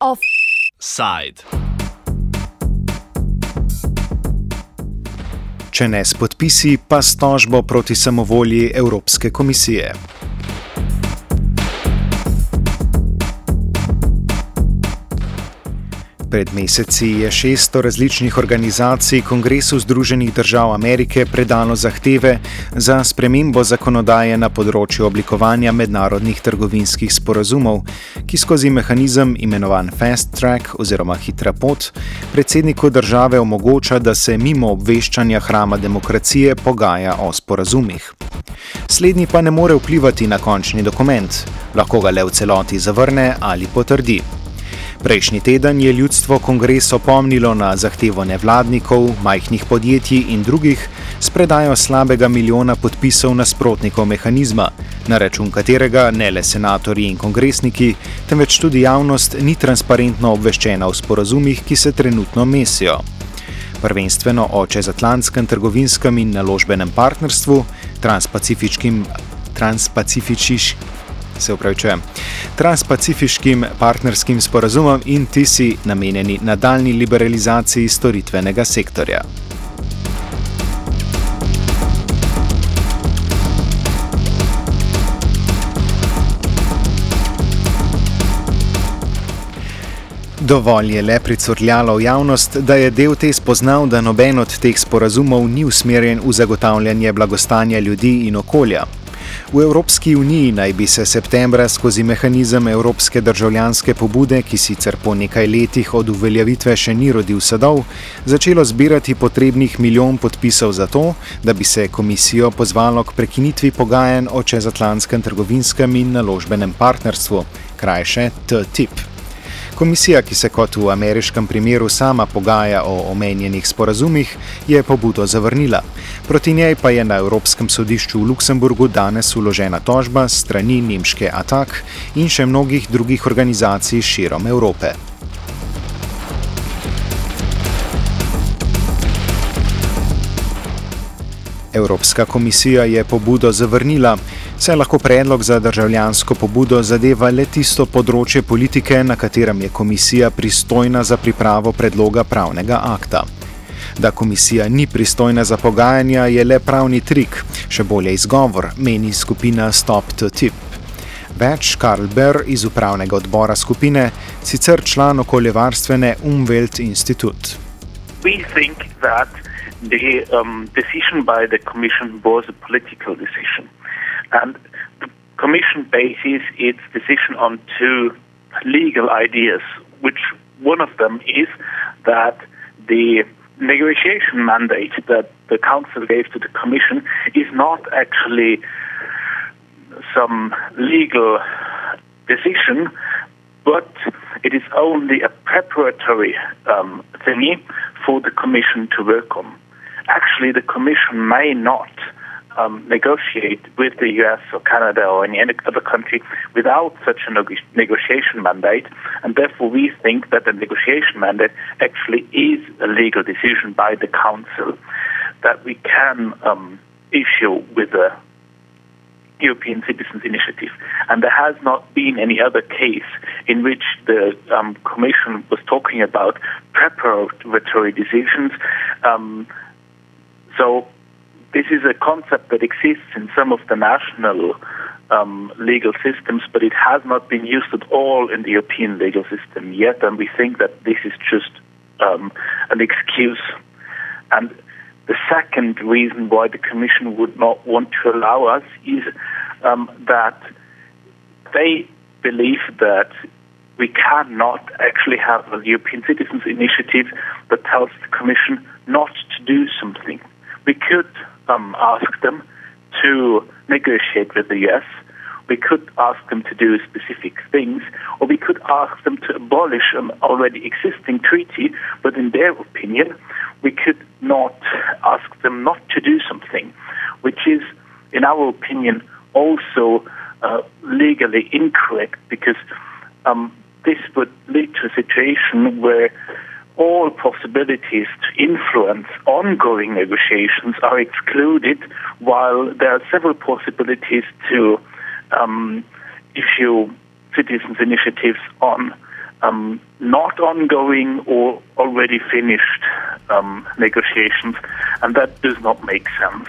Offside. Če ne s podpisi, pa s tožbo proti samovolji Evropske komisije. Pred meseci je 600 različnih organizacij Kongresu Združenih držav Amerike predalo zahteve za spremembo zakonodaje na področju oblikovanja mednarodnih trgovinskih sporazumov, ki skozi mehanizem imenovan Fast Track oziroma hitra pot predsedniku države omogoča, da se mimo obveščanja hrama demokracije pogaja o sporazumih. Slednji pa ne more vplivati na končni dokument, lahko ga le v celoti zavrne ali potrdi. Prejšnji teden je ljudstvo kongres opomnilo na zahtevo nevladnikov, majhnih podjetij in drugih s predajo slabega milijona podpisov nasprotnikov mehanizma, na račun katerega ne le senatorji in kongresniki, temveč tudi javnost ni transparentno obveščena o sporazumih, ki se trenutno mesijo. Prvenstveno o čezatlantskem trgovinskem in naložbenem partnerstvu, transpacifičkim. Transpacifičkim se upravičujem, transpacifiškim partnerskim sporazumom in ti si namenjeni nadaljni liberalizaciji storitvenega sektorja. Dovolj je le pricurljalo v javnost, da je del te spoznal, da noben od teh sporazumov ni usmerjen v zagotavljanje blagostanja ljudi in okolja, V Evropski uniji naj bi se septembra skozi mehanizem Evropske državljanske pobude, ki sicer po nekaj letih od uveljavitve še ni rodil sadov, začelo zbirati potrebnih milijon podpisov za to, da bi se komisijo pozvalo k prekinitvi pogajanj o čezatlantskem trgovinskem in naložbenem partnerstvu, krajše TTIP. Komisija, ki se kot v ameriškem primeru sama pogaja o omenjenih sporazumih, je pobudo zavrnila. Proti njej pa je na Evropskem sodišču v Luksemburgu danes uložena tožba strani nemške Atak in še mnogih drugih organizacij širom Evrope. Evropska komisija je pobudo zavrnila, saj lahko predlog za državljansko pobudo zadeva le tisto področje politike, na katerem je komisija pristojna za pripravo predloga pravnega akta. Da komisija ni pristojna za pogajanja, je le pravni trik, še bolje izgovor, meni skupina Stop to Tip. Več Karl Ber iz upravnega odbora skupine, sicer član okoljevarstvene Umwelt Institute. We think that the um, decision by the Commission was a political decision. And the Commission bases its decision on two legal ideas, which one of them is that the negotiation mandate that the Council gave to the Commission is not actually some legal decision, but it is only a preparatory um, thingy for the Commission to work on. Actually the Commission may not um, negotiate with the US or Canada or any other country without such a negotiation mandate, and therefore we think that the negotiation mandate actually is a legal decision by the Council that we can um, issue with the European Citizens Initiative. And there has not been any other case in which the um, Commission was talking about preparatory decisions. Um, so this is a concept that exists in some of the national um, legal systems, but it has not been used at all in the European legal system yet, and we think that this is just um, an excuse. And the second reason why the Commission would not want to allow us is um, that they believe that we cannot actually have a European Citizens Initiative that tells the Commission not to do something we could um, ask them to negotiate with the US. We could ask them to do specific things, or we could ask them to abolish an already existing treaty, but in their opinion, we could not ask them not to do something, which is, in our opinion, also uh, legally incorrect because um, this would lead to a situation where all possibilities to influence ongoing negotiations are excluded, while there are several possibilities to um, issue citizens' initiatives on um, not ongoing or already finished um, negotiations, and that does not make sense.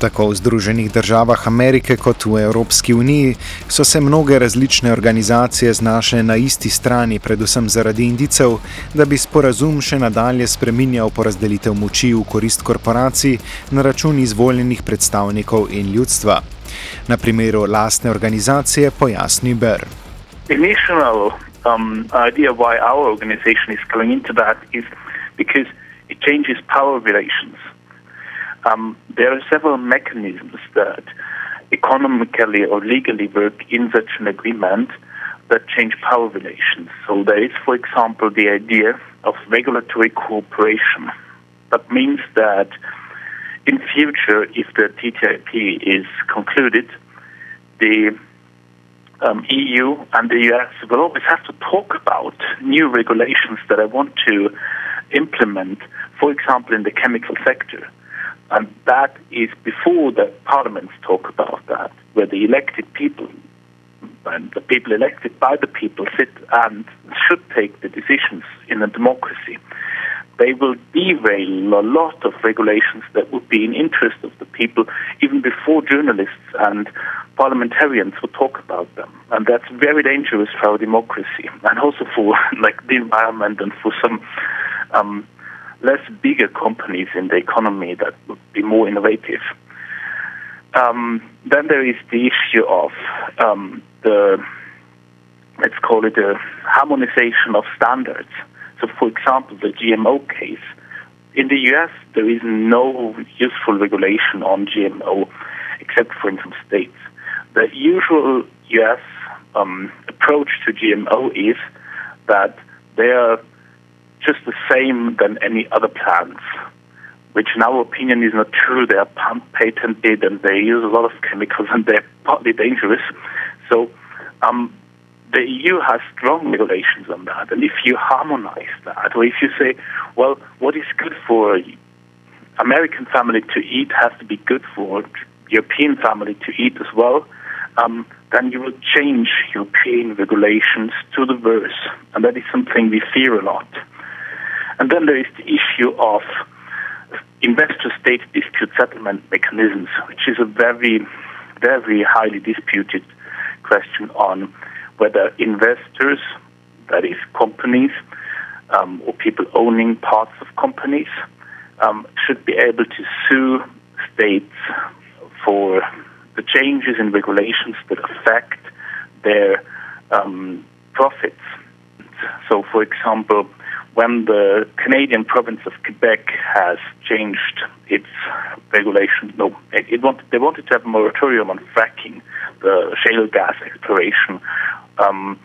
Tako v Združenih državah Amerike kot v Evropski uniji so se mnoge različne organizacije znašle na isti strani, predvsem zaradi indicev, da bi sporazum še nadalje spreminjal porazdelitev moči v korist korporacij na račun izvoljenih predstavnikov in ljudstva. Na primeru lastne organizacije pojasni Ber. Initial um, idea why our organization is going into that is because it changes power relations. Um, there are several mechanisms that economically or legally work in such an agreement that change power relations. So there is, for example, the idea of regulatory cooperation. That means that in future, if the TTIP is concluded, the um, EU and the US will always have to talk about new regulations that I want to implement, for example, in the chemical sector. And that is before the parliaments talk about that, where the elected people and the people elected by the people sit and should take the decisions in a democracy they will derail a lot of regulations that would be in interest of the people even before journalists and parliamentarians would talk about them. And that's very dangerous for our democracy and also for like the environment and for some um, less bigger companies in the economy that would be more innovative. Um, then there is the issue of um, the, let's call it a harmonization of standards. So, for example, the GMO case. In the US, there is no useful regulation on GMO except for in some states. The usual US um, approach to GMO is that they are just the same than any other plants, which in our opinion is not true. They are pump patented and they use a lot of chemicals and they're partly dangerous. So um, the EU has strong regulations on that. And if you harmonize that, or if you say, well, what is good for American family to eat has to be good for European family to eat as well, um, then you will change European regulations to the worse. And that is something we fear a lot. And then there is the issue of investor state dispute settlement mechanisms, which is a very, very highly disputed question on whether investors, that is companies, um, or people owning parts of companies, um, should be able to sue states for the changes in regulations that affect their um, profits. So, for example, when the Canadian province of Quebec has changed its regulations, no, it, it they wanted to have a moratorium on fracking, the shale gas exploration um,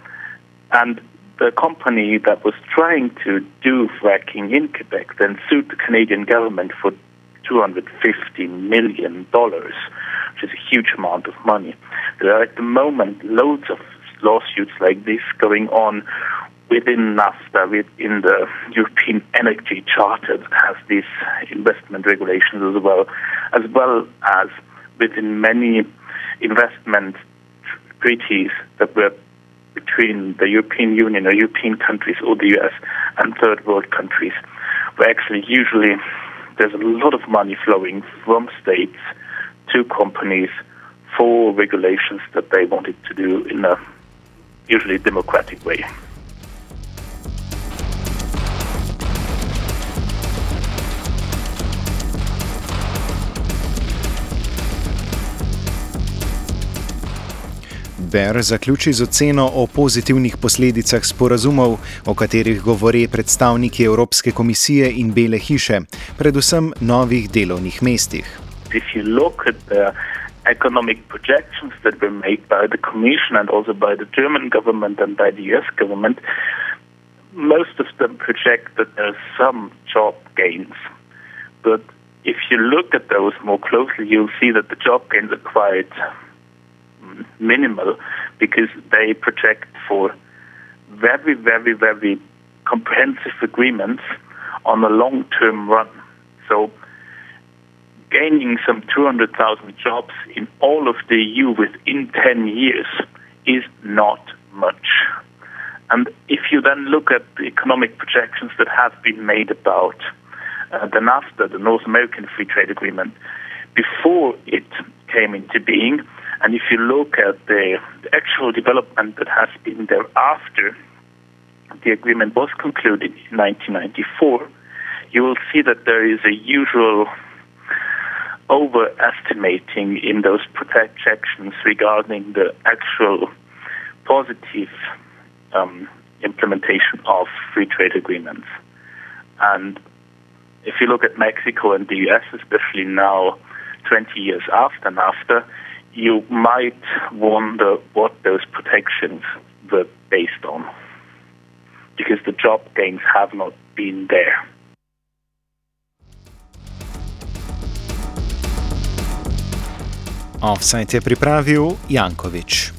and the company that was trying to do fracking in Quebec then sued the Canadian government for $250 million, which is a huge amount of money. There are at the moment loads of lawsuits like this going on within NAFTA, within the European Energy Charter that has these investment regulations as well, as well as within many investment treaties that were between the European Union or European countries or the US and third world countries, where actually usually there's a lot of money flowing from states to companies for regulations that they wanted to do in a usually democratic way. Ber zaključi z oceno o pozitivnih posledicah sporazumov, o katerih govori predstavniki Evropske komisije in Bele hiše, predvsem novih delovnih mestih. Economic projections that were made by the Commission and also by the German government and by the US government, most of them project that there are some job gains. But if you look at those more closely, you'll see that the job gains are quite minimal because they project for very, very, very comprehensive agreements on a long term run. So, gaining some 200,000 jobs in all of the EU within 10 years is not much. And if you then look at the economic projections that have been made about uh, the NAFTA, the North American Free Trade Agreement, before it came into being, and if you look at the, the actual development that has been there after the agreement was concluded in 1994, you will see that there is a usual overestimating in those projections regarding the actual positive um, implementation of free trade agreements. And if you look at Mexico and the US, especially now, 20 years after NAFTA, you might wonder what those protections were based on. Because the job gains have not been there. Offside je pripravil Jankovič.